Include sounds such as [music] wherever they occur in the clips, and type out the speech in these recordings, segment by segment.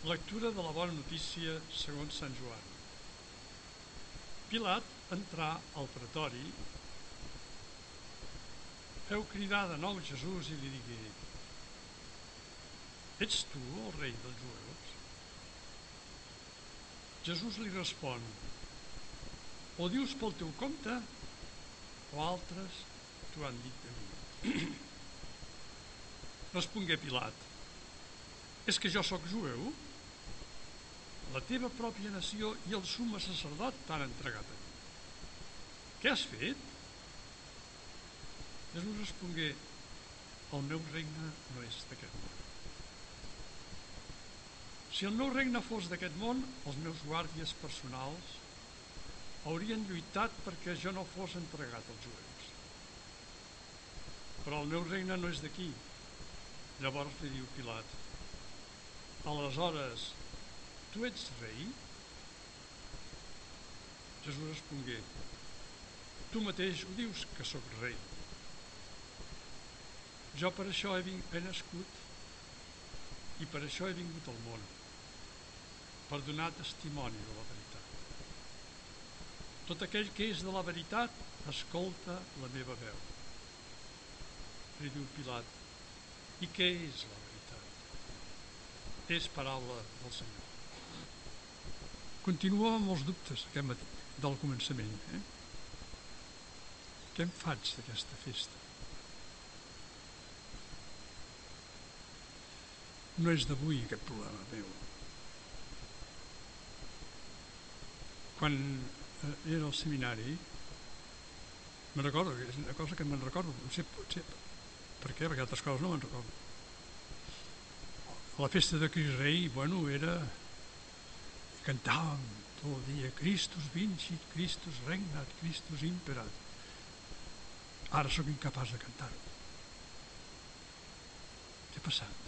Lectura de la bona notícia segons Sant Joan. Pilat entrà al pretori, feu cridar de nou Jesús i li digué Ets tu el rei dels jueus? Jesús li respon O dius pel teu compte o altres t'ho han dit de mi. [clears throat] Respongué Pilat És que jo sóc jueu? La teva pròpia nació i el summe sacerdot t'han entregat a mi. Què has fet? Jesús respongué, el meu regne no és d'aquest món. Si el meu regne fos d'aquest món, els meus guàrdies personals haurien lluitat perquè jo no fos entregat als jueus. Però el meu regne no és d'aquí. Llavors li diu Pilat, aleshores tu ets rei? Jesús respongué, tu mateix ho dius que sóc rei. Jo per això he, he nascut i per això he vingut al món, per donar testimoni de la veritat. Tot aquell que és de la veritat escolta la meva veu. Li diu Pilat, i què és la veritat? És paraula del Senyor. Continua amb els dubtes aquest matí, del començament. Eh? Què em faig d'aquesta festa? No és d'avui aquest problema meu. Quan eh, era al seminari, me'n recordo, és una cosa que me'n recordo, no sé, potser, per què, perquè altres coses no me'n recordo. La festa de Cris Rei, bueno, era cantàvem tot el dia Christus vincit, Christus regnat, Christus imperat. Ara sóc incapaç de cantar-ho. Què ha passat?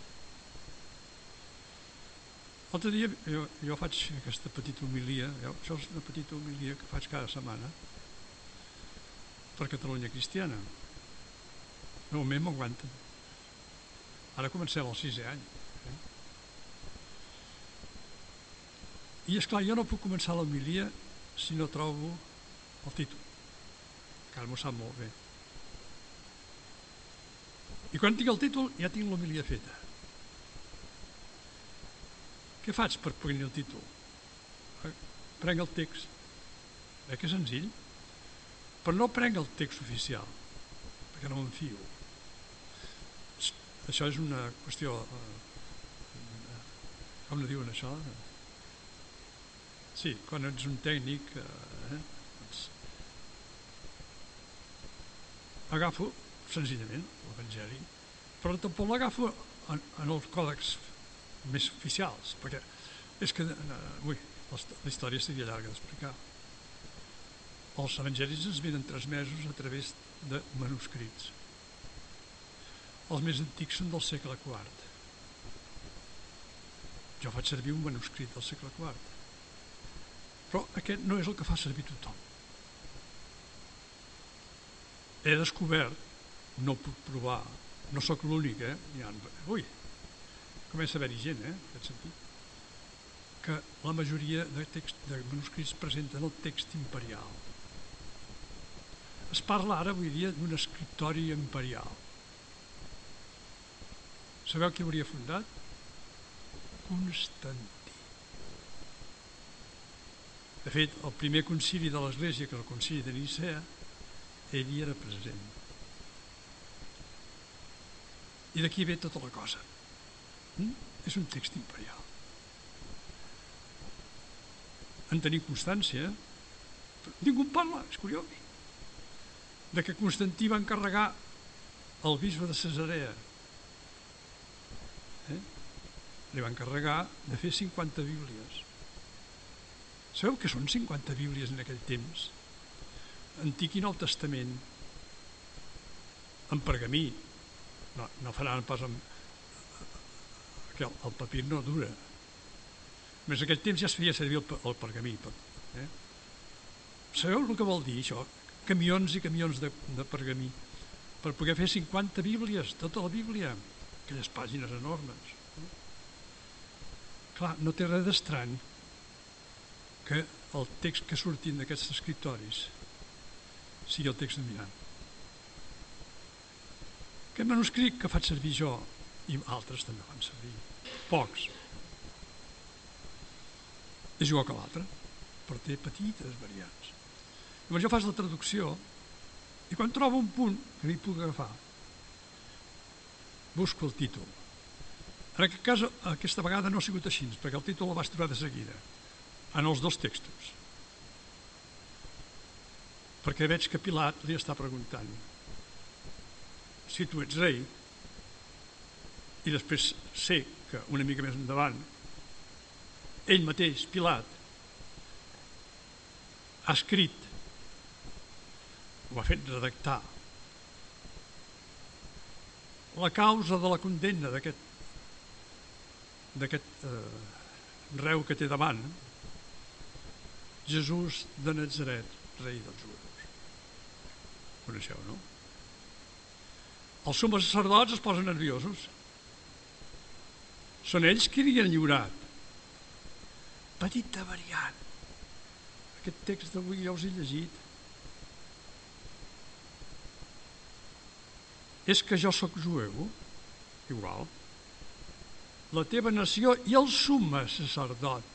L'altre dia jo, jo faig aquesta petita homilia, jo, això és una petita homilia que faig cada setmana per Catalunya Cristiana. De moment m'aguanten. Ara comencem el sisè any. I és clar, jo no puc començar l'homilia si no trobo el títol, que ara m'ho sap molt bé. I quan tinc el títol ja tinc l'homilia feta. Què faig per poder el títol? Prenc el text. Eh, que senzill. Però no prenc el text oficial, perquè no m'enfio. Això és una qüestió... Eh, com no diuen això? Sí, quan ets un tècnic eh, doncs agafo senzillament l'Evangeli, però tampoc l'agafo en, en els còdex més oficials, perquè és que, eh, ui, la història seria llarga d'explicar. Els evangelis ens venen transmesos a través de manuscrits. Els més antics són del segle IV. Jo faig servir un manuscrit del segle IV però aquest no és el que fa servir tothom. He descobert, no puc provar, no sóc l'únic, eh? Ha, ui, comença a haver-hi gent, eh? En sentit que la majoria de, text, de manuscrits presenten el text imperial. Es parla ara, avui dia, d'un escriptori imperial. Sabeu qui hauria fundat? Constantí. De fet, el primer concili de l'Església, que és el concili de Nicea, ell hi era present. I d'aquí ve tota la cosa. Mm? És un text imperial. En tenim constància, ningú parla, és curiós, de que Constantí va encarregar el bisbe de Cesarea eh? li va encarregar de fer 50 bíblies Sabeu que són 50 bíblies en aquell temps? Antic i Nou Testament, en pergamí. No, no faran pas amb... que el, el papir no dura. Més en aquell temps ja es feia servir el, el pergamí. Eh? Sabeu el que vol dir això? Camions i camions de, de pergamí per poder fer 50 bíblies, tota la bíblia, aquelles pàgines enormes. Clar, no té res d'estrany que el text que sortin d'aquests escriptoris sigui el text de Mirant. Aquest manuscrit que faig servir jo, i altres també fan servir, pocs, és igual que l'altre, però té petites variants. Llavors jo faig la traducció i quan trobo un punt que m'hi puc agafar, busco el títol. En aquest cas, aquesta vegada no ha sigut així, perquè el títol el vaig trobar de seguida, en els dos textos. Perquè veig que Pilat li està preguntant si tu ets rei, i després sé que una mica més endavant ell mateix, Pilat, ha escrit, ho ha fet redactar, la causa de la condemna d'aquest d'aquest eh, reu que té davant, Jesús de Nazaret, rei dels jueus. Coneixeu, no? Els sumes sacerdots es posen nerviosos. Són ells qui li han lliurat. Petita variant. Aquest text d'avui ja us he llegit. És que jo sóc jueu, igual. La teva nació i el summe sacerdot,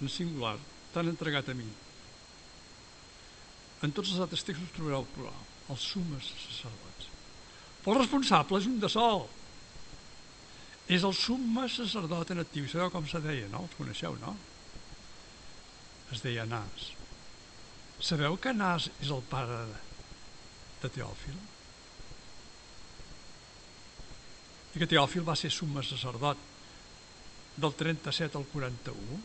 en singular, t'han entregat a mi. En tots els altres textos trobareu el plural, els sumes sacerdots. Però el responsable és un de sol. És el summe sacerdot en actiu. Sabeu com se deia, no? Els coneixeu, no? Es deia Nas. Sabeu que Nas és el pare de Teòfil? i que Teòfil va ser summe sacerdot del 37 al 41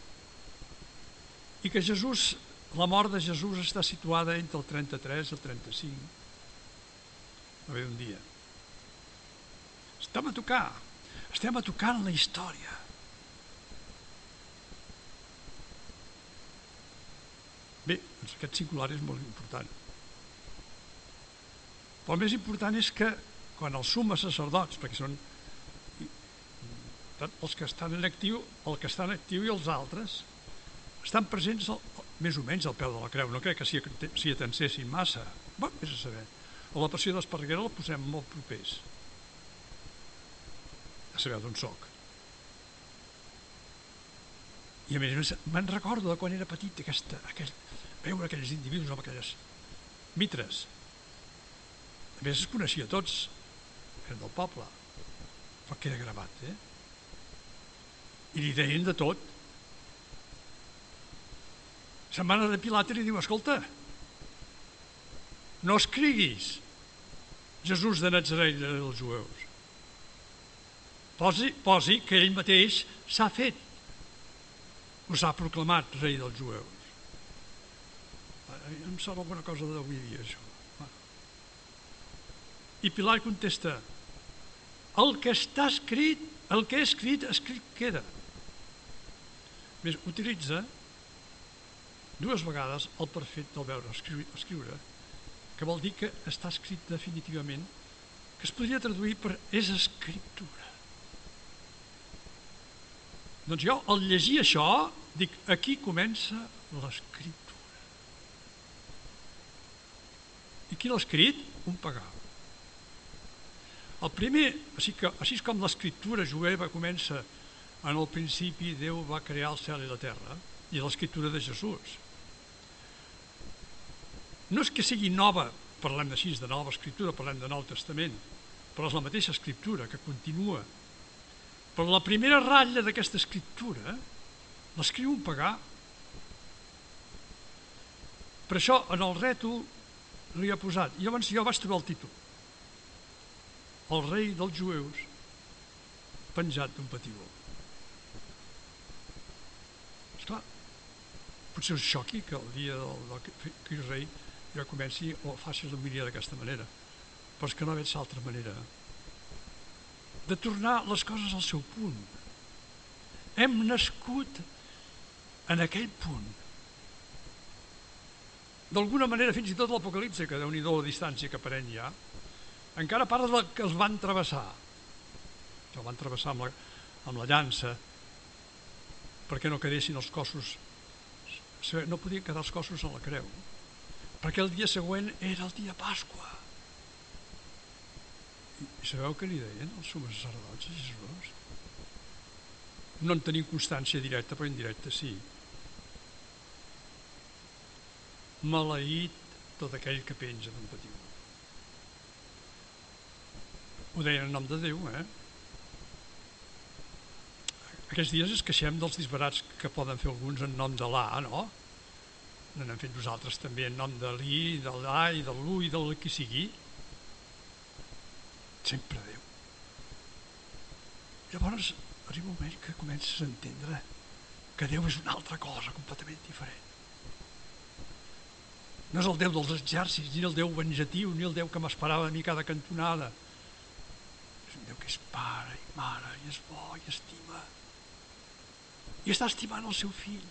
i que Jesús, la mort de Jesús està situada entre el 33 i el 35 a veure un dia. Estem a tocar. Estem a tocar en la història. Bé, doncs aquest singular és molt important. Però el més important és que quan els sumes sacerdots, perquè són els que estan en actiu, el que està en actiu i els altres estan presents el, més o menys al peu de la creu. No crec que s'hi si massa. Bé, és a saber. A la passió d'Esparreguera la posem molt propers. A saber d'on soc. I a més més, me'n recordo de quan era petit aquesta, aquell, veure aquells individus amb aquelles mitres. A més es coneixia tots, eren del poble, però queda gravat, eh? i li deien de tot. Se'n va anar de Pilat i diu, escolta, no escriguis Jesús de Nazaret dels jueus. Posi, posi que ell mateix s'ha fet, o s'ha proclamat rei dels jueus. Em sembla alguna cosa d'avui dia, això. I Pilat contesta, el que està escrit, el que he escrit, escrit queda. Més, utilitza dues vegades el perfet del veure escriure, que vol dir que està escrit definitivament, que es podria traduir per és escriptura. Doncs jo, al llegir això, dic, aquí comença l'escriptura. I qui l'ha escrit? Un pagà. El primer, així, que, així com l'escriptura jueva comença en el principi Déu va crear el cel i la terra i l'escriptura de Jesús. No és que sigui nova, parlem així de nova escriptura, parlem de Nou Testament, però és la mateixa escriptura que continua. Però la primera ratlla d'aquesta escriptura l'escriu un pagà. Per això en el rètol li ha posat, i llavors jo vaig trobar el títol, el rei dels jueus penjat d'un patíbol. Esclar, potser us xoqui que el dia del, del Cris Rei ja comenci o faci l'homilia d'aquesta manera, però és que no veig altra manera de tornar les coses al seu punt. Hem nascut en aquell punt. D'alguna manera, fins i tot l'Apocalipse, que déu nhi la distància que pren ja, encara parla del que els van travessar. Que el van travessar amb la, amb la llança, perquè no quedessin els cossos, no podien quedar els cossos a la creu, perquè el dia següent era el dia Pasqua. I sabeu què li deien els sumes sacerdots a Jesús? No en tenim constància directa, però indirecta sí. Maleït tot aquell que penja d'un patiu. Ho deien en nom de Déu, eh? Aquests dies es queixem dels disbarats que poden fer alguns en nom de l'A, no? N'hem fet nosaltres també en nom de l'I, de l'A i de l'U i del qui sigui. Sempre Déu. Llavors arriba un moment que comences a entendre que Déu és una altra cosa completament diferent. No és el Déu dels exèrcits, ni el Déu venjatiu, ni el Déu que m'esperava a mi cada cantonada. És un Déu que és pare i mare, i és bo, i estima, i està estimant el seu fill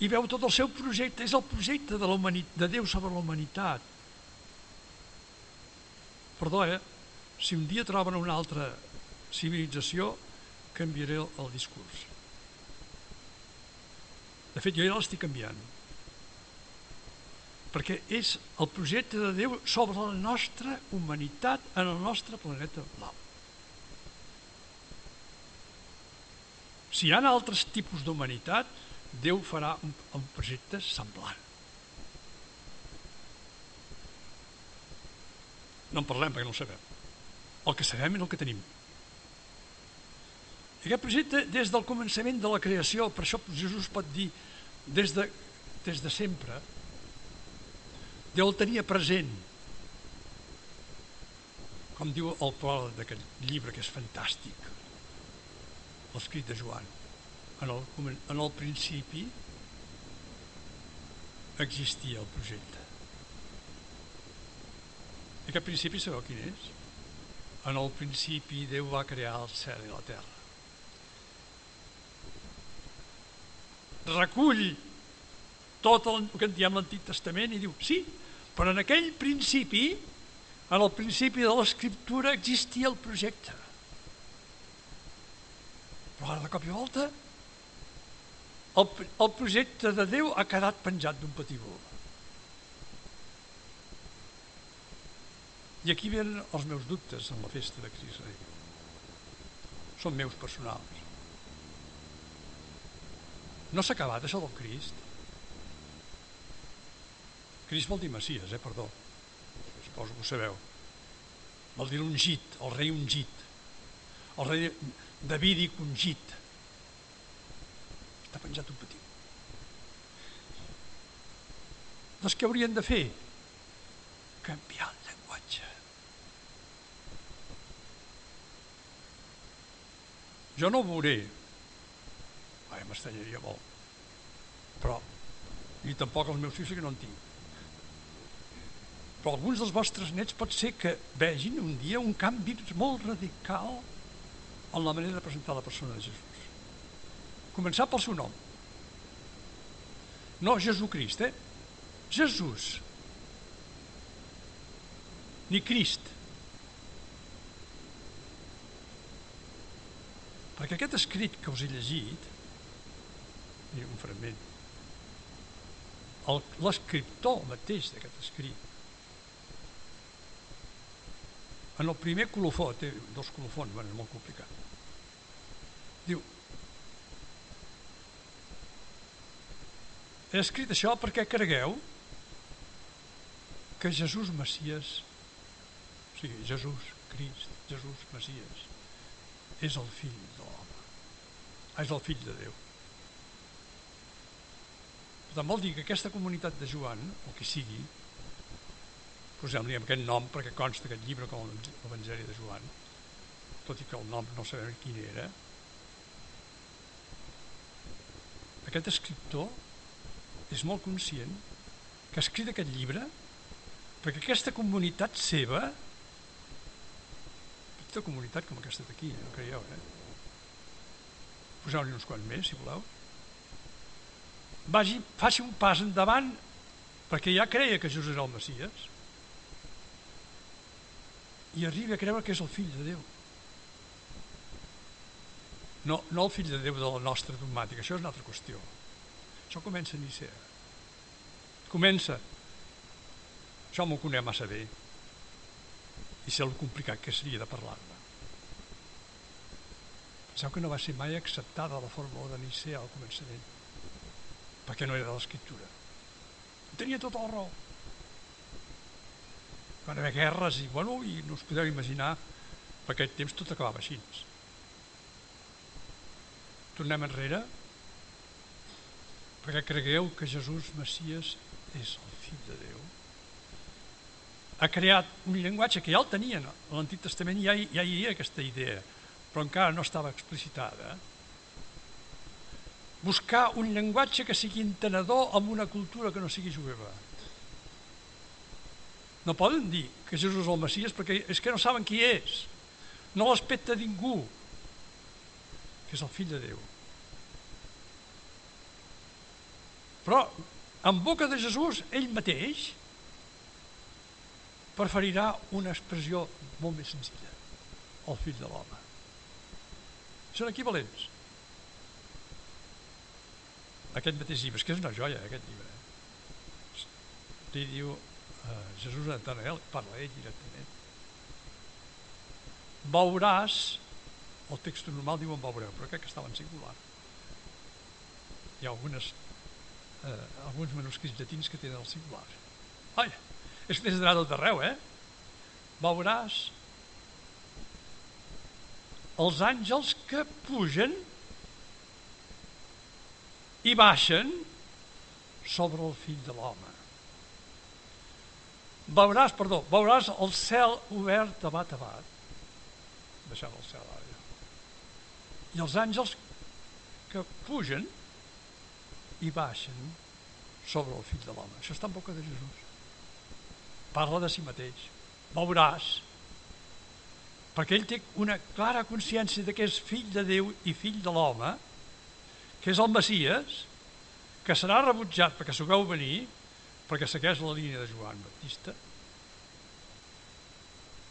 i veu tot el seu projecte és el projecte de, de Déu sobre la humanitat. Perdó eh? Si un dia troben una altra civilització canviaré el, discurs. De fet jo ja l'estic canviant. Perquè és el projecte de Déu sobre la nostra humanitat en el nostre planeta blau. Si hi ha altres tipus d'humanitat, Déu farà un, un projecte semblant. No en parlem perquè no ho sabem. El que sabem és el que tenim. I aquest projecte, des del començament de la creació, per això Jesús pot dir, des de, des de sempre, Déu el tenia present. Com diu el poble d'aquest llibre, que és fantàstic l'escrit de Joan. En el, en el principi existia el projecte. I aquest principi sabeu quin és? En el principi Déu va crear el cel i la terra. Recull tot el que en diem l'Antic Testament i diu, sí, però en aquell principi, en el principi de l'escriptura existia el projecte. Però ara de cop i volta el, el projecte de Déu ha quedat penjat d'un patíbul. I aquí venen els meus dubtes en la festa de Cris Rei. Són meus personals. No s'ha acabat això del Crist. Crist vol dir Messias, eh? Perdó. Suposo que ho sabeu. Vol dir l'ungit, el rei ungit. El rei davídic ungit. Està penjat un petit. Doncs què haurien de fer? Canviar el llenguatge. Jo no ho veuré. Ai, m'estranyaria molt. Però, ni tampoc els meus fills que no en tinc. Però alguns dels vostres nets pot ser que vegin un dia un canvi molt radical en la manera de presentar la persona de Jesús. Començar pel seu nom. No Jesucrist, eh? Jesús. Ni Crist. Perquè aquest escrit que us he llegit, un fragment, l'escriptor mateix d'aquest escrit, en el primer colofó, té dos colofons, bueno, és molt complicat, Diu, he escrit això perquè cregueu que Jesús Messies, o sigui, Jesús, Crist, Jesús Messies, és el fill de l'home, és el fill de Déu. Per tant, vol dir que aquesta comunitat de Joan, o qui sigui, posem-li aquest nom perquè consta aquest llibre com l'Evangeli de Joan, tot i que el nom no sabem quin era, aquest escriptor és molt conscient que ha escrit aquest llibre perquè aquesta comunitat seva petita comunitat com aquesta d'aquí, no creieu, eh? poseu-li uns quants més, si voleu vagi, faci un pas endavant perquè ja creia que Jesús era el Messies i arribi a creure que és el fill de Déu no, no el fill de Déu de la nostra dogmàtica, això és una altra qüestió. Això comença a Nicea. Comença. Això m'ho conec massa bé. I sé el complicat que seria de parlar-ne. Penseu que no va ser mai acceptada la fórmula de Nicea al començament, perquè no era de l'escriptura. Tenia tota la raó van haver guerres i, bueno, i no us podeu imaginar per aquest temps tot acabava així. Tornem enrere perquè cregueu que Jesús Messies és el fill de Déu. Ha creat un llenguatge que ja el tenien, a l'Antic Testament ja, ja hi havia aquesta idea, però encara no estava explicitada. Buscar un llenguatge que sigui entenedor amb una cultura que no sigui jueva no poden dir que Jesús és el Messies perquè és que no saben qui és. No l'aspecta ningú, que és el fill de Déu. Però en boca de Jesús, ell mateix preferirà una expressió molt més senzilla, el fill de l'home. Són equivalents. Aquest mateix llibre, és que és una joia, aquest llibre. Li diu eh, Jesús Natanael, parla ell directament. Veuràs, el text normal diu en veureu, però crec que estava en singular. Hi ha algunes, eh, alguns manuscrits llatins que tenen el singular. Ai, és que tens d'anar tot arreu, eh? Veuràs els àngels que pugen i baixen sobre el fill de l'home veuràs, perdó, veuràs el cel obert de bat a bat. Deixem el cel ara. I els àngels que pugen i baixen sobre el fill de l'home. Això està en boca de Jesús. Parla de si mateix. Veuràs. Perquè ell té una clara consciència de que és fill de Déu i fill de l'home, que és el Messies, que serà rebutjat perquè s'ho veu venir, perquè segueix la línia de Joan Baptista,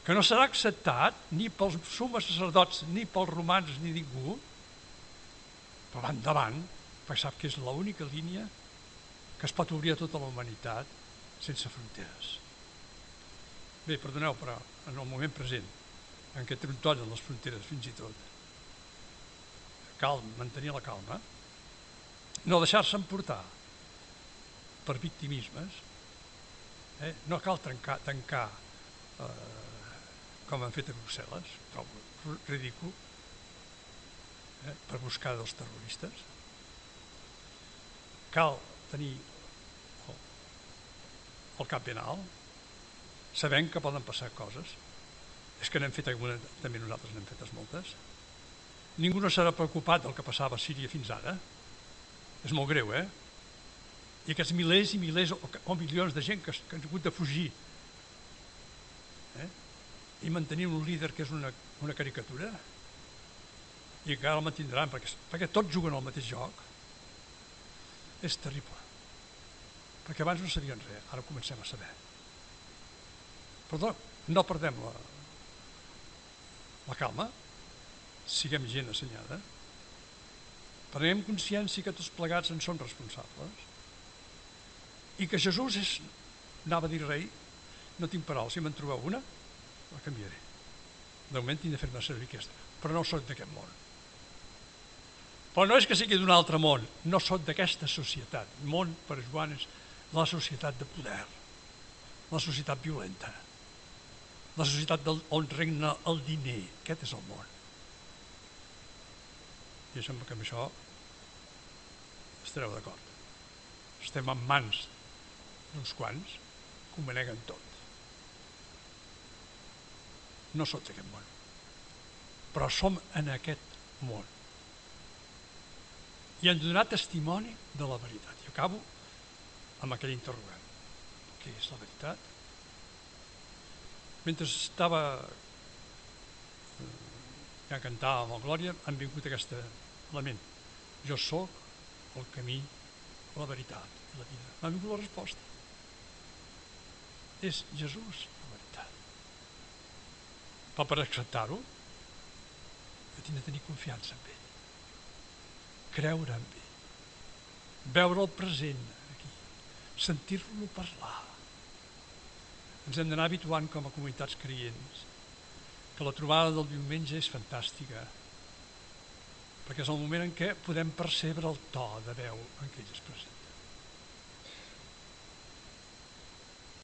que no serà acceptat ni pels sumes sacerdots, ni pels romans, ni ningú, però va endavant, perquè sap que és l'única línia que es pot obrir a tota la humanitat sense fronteres. Bé, perdoneu, però en el moment present, en què trontollen les fronteres fins i tot, cal mantenir la calma, no deixar-se emportar per victimismes, eh? no cal trencar, tancar eh, com han fet a Brussel·les, trobo ridícul, eh? per buscar dels terroristes. Cal tenir el, el cap ben alt, sabent que poden passar coses. És que n'hem fet alguna, també nosaltres n'hem fetes moltes. Ningú no s'ha preocupat del que passava a Síria fins ara. És molt greu, eh? i aquests milers i milers o, o milions de gent que, que han hagut de fugir eh? i mantenir un líder que és una, una caricatura i que ara el mantindran perquè, perquè tots juguen al mateix joc és terrible. Perquè abans no sabien res ara comencem a saber. Però no perdem la, la calma. Siguem gent assenyada. Prenem consciència que tots plegats en som responsables. I que Jesús és, anava a dir rei, no tinc paraules, si me'n trobeu una, la canviaré. De moment tinc de fer-me servir aquesta, però no soc d'aquest món. Però no és que sigui d'un altre món, no soc d'aquesta societat. El món, per Joan, és la societat de poder, la societat violenta, la societat del, on regna el diner. Aquest és el món. I sembla que amb això estareu d'acord. Estem en mans uns quants que ho maneguen tot. No sots aquest món, però som en aquest món. I hem de donar testimoni de la veritat. I acabo amb aquell interrogant. Què és la veritat? Mentre estava eh, ja cantàvem el Glòria, han vingut aquest element. Jo sóc el camí, la veritat i la vida. M'ha vingut la resposta és Jesús la veritat. Però per acceptar-ho, tinc de tenir confiança en ell. Creure en ell, veure el present aquí, sentir-lo parlar. Ens hem d'anar habituant com a comunitats creients, que la trobada del diumenge és fantàstica, perquè és el moment en què podem percebre el to de veu en què ell és present.